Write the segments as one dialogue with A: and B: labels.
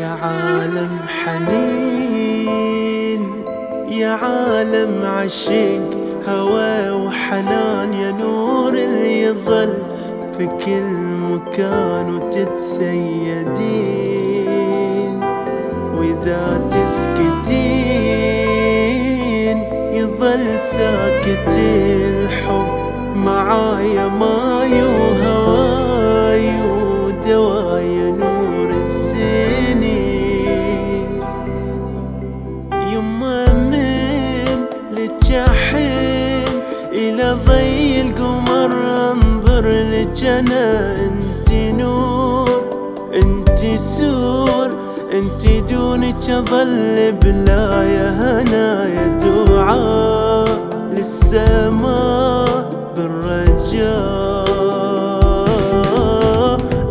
A: يا عالم حنين يا عالم عشق هوى وحنان يا نور اللي يظل في كل مكان وتتسيدين. وإذا تسكتين يظل ساكت الحب معايا ماي وهواي انظر لك أنا انت نور انت سور انت دونك اظل بلا يا هنا يا دعاء. للسماء بالرجاء.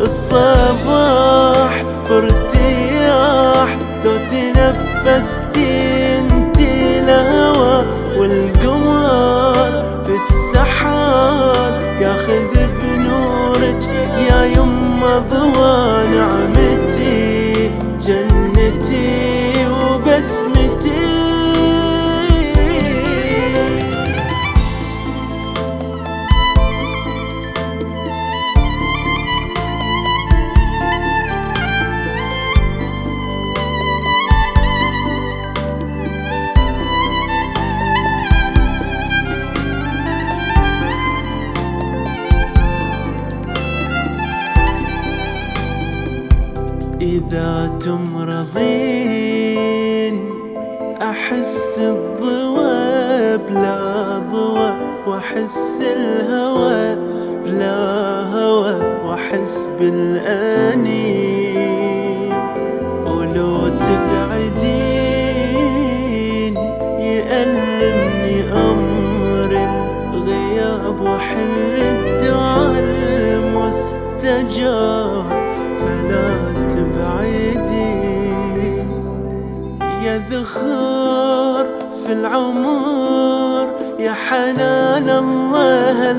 A: الصباح بارتياح لو تنفستي انتي لهوى والقمر في السحاب. ياخذ يما ضوى نعمتي جنتي. إذا تمرضين أحس الضوى بلا ضوى وأحس الهوى بلا هوى وأحس بالأنين ولو تبعدين يألمني أمر الغياب وحل الدعاء المستجاب. ذخر في العمر. يا حنان الله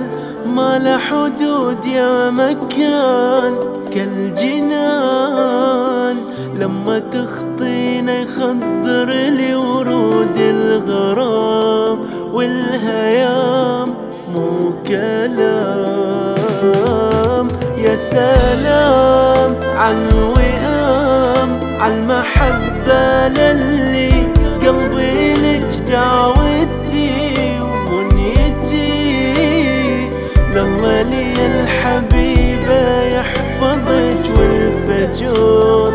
A: ما له حدود يا مكان كالجنان. لما تخطينا يخضر لي ورود الغرام والهيام مو كلام. يا سلام عالوئام عالمحبة للي قلبي لك دعوتي ومنيتي. لله لي الحبيبة يحفظك والفجور